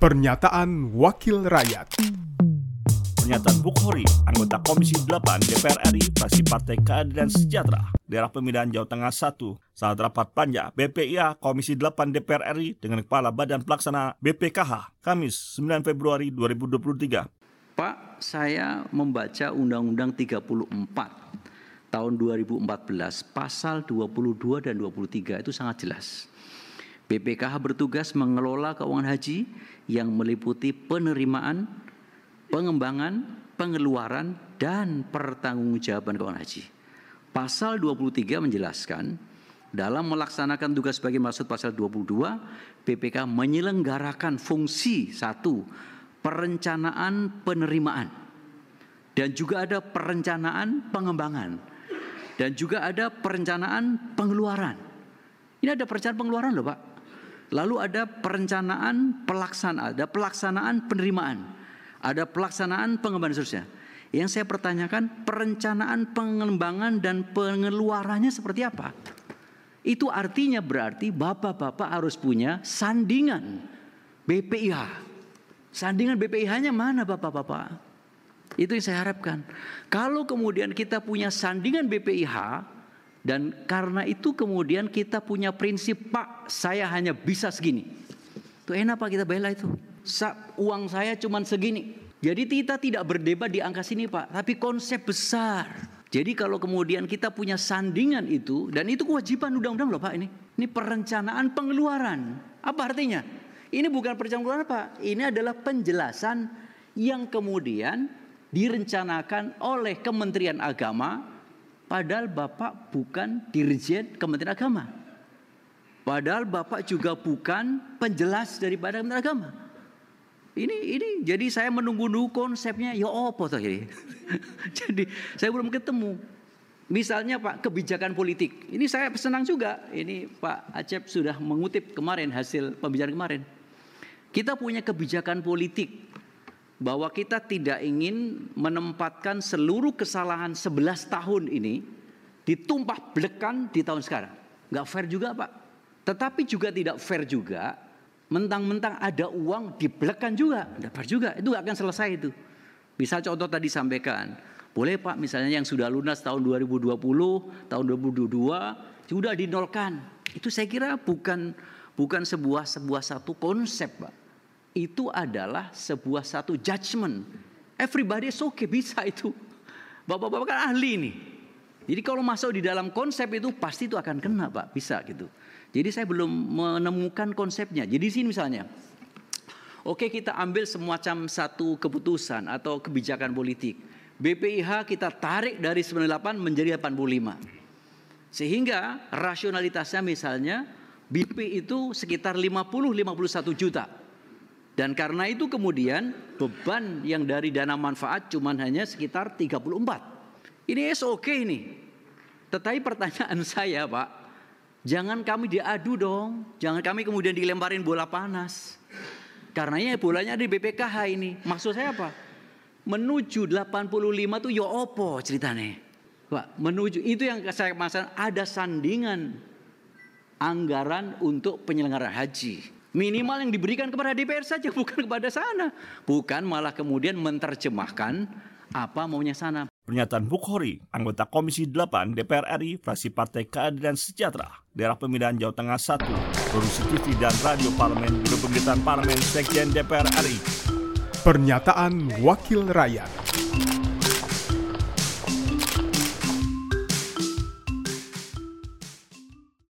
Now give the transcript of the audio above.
Pernyataan Wakil Rakyat Pernyataan Bukhori, anggota Komisi 8 DPR RI, fraksi Partai Keadilan Sejahtera, daerah pemilihan Jawa Tengah 1, saat rapat panja BPIA Komisi 8 DPR RI dengan Kepala Badan Pelaksana BPKH, Kamis 9 Februari 2023. Pak, saya membaca Undang-Undang 34 tahun 2014, pasal 22 dan 23 itu sangat jelas. BPKH bertugas mengelola keuangan haji yang meliputi penerimaan, pengembangan, pengeluaran, dan pertanggungjawaban keuangan haji. Pasal 23 menjelaskan, dalam melaksanakan tugas sebagai maksud pasal 22, BPK menyelenggarakan fungsi satu, perencanaan penerimaan. Dan juga ada perencanaan pengembangan. Dan juga ada perencanaan pengeluaran. Ini ada perencanaan pengeluaran loh Pak. Lalu ada perencanaan pelaksanaan, ada pelaksanaan penerimaan, ada pelaksanaan pengembangan seterusnya. Yang saya pertanyakan perencanaan pengembangan dan pengeluarannya seperti apa? Itu artinya berarti bapak-bapak harus punya sandingan BPIH. Sandingan BPIH-nya mana bapak-bapak? Itu yang saya harapkan. Kalau kemudian kita punya sandingan BPIH, dan karena itu kemudian kita punya prinsip Pak saya hanya bisa segini. Itu enak Pak kita bela itu. Sa uang saya cuma segini. Jadi kita tidak berdebat di angka sini Pak. Tapi konsep besar. Jadi kalau kemudian kita punya sandingan itu. Dan itu kewajiban undang-undang loh Pak ini. Ini perencanaan pengeluaran. Apa artinya? Ini bukan perencanaan pengeluaran Pak. Ini adalah penjelasan yang kemudian direncanakan oleh Kementerian Agama Padahal Bapak bukan dirjen Kementerian Agama. Padahal Bapak juga bukan penjelas daripada Kementerian Agama. Ini ini jadi saya menunggu-nunggu konsepnya ya apa toh ini. jadi saya belum ketemu. Misalnya Pak kebijakan politik. Ini saya senang juga. Ini Pak Acep sudah mengutip kemarin hasil pembicaraan kemarin. Kita punya kebijakan politik bahwa kita tidak ingin menempatkan seluruh kesalahan 11 tahun ini ditumpah belekan di tahun sekarang. Gak fair juga Pak. Tetapi juga tidak fair juga mentang-mentang ada uang dibelekan juga. Tidak fair juga. Itu akan selesai itu. Bisa contoh tadi sampaikan. Boleh Pak misalnya yang sudah lunas tahun 2020, tahun 2022 sudah dinolkan. Itu saya kira bukan bukan sebuah sebuah satu konsep Pak itu adalah sebuah satu judgment. Everybody is okay, bisa itu. Bapak-bapak kan ahli nih. Jadi kalau masuk di dalam konsep itu pasti itu akan kena Pak, bisa gitu. Jadi saya belum menemukan konsepnya. Jadi di sini misalnya, oke kita ambil semacam satu keputusan atau kebijakan politik. BPIH kita tarik dari 98 menjadi 85. Sehingga rasionalitasnya misalnya BP itu sekitar 50-51 juta. Dan karena itu kemudian beban yang dari dana manfaat cuma hanya sekitar 34. Ini SOK ini. Tetapi pertanyaan saya Pak, jangan kami diadu dong. Jangan kami kemudian dilemparin bola panas. Karenanya bolanya di BPKH ini. Maksud saya apa? Menuju 85 tuh yo ya opo ceritanya. Pak, menuju itu yang saya maksud ada sandingan anggaran untuk penyelenggaraan haji. Minimal yang diberikan kepada DPR saja bukan kepada sana. Bukan malah kemudian menerjemahkan apa maunya sana. Pernyataan Bukhori, anggota Komisi 8 DPR RI, fraksi Partai Keadilan Sejahtera, daerah pemilihan Jawa Tengah 1, produksi TV dan radio parlemen, pemerintahan parlemen Sekjen DPR RI. Pernyataan Wakil Rakyat.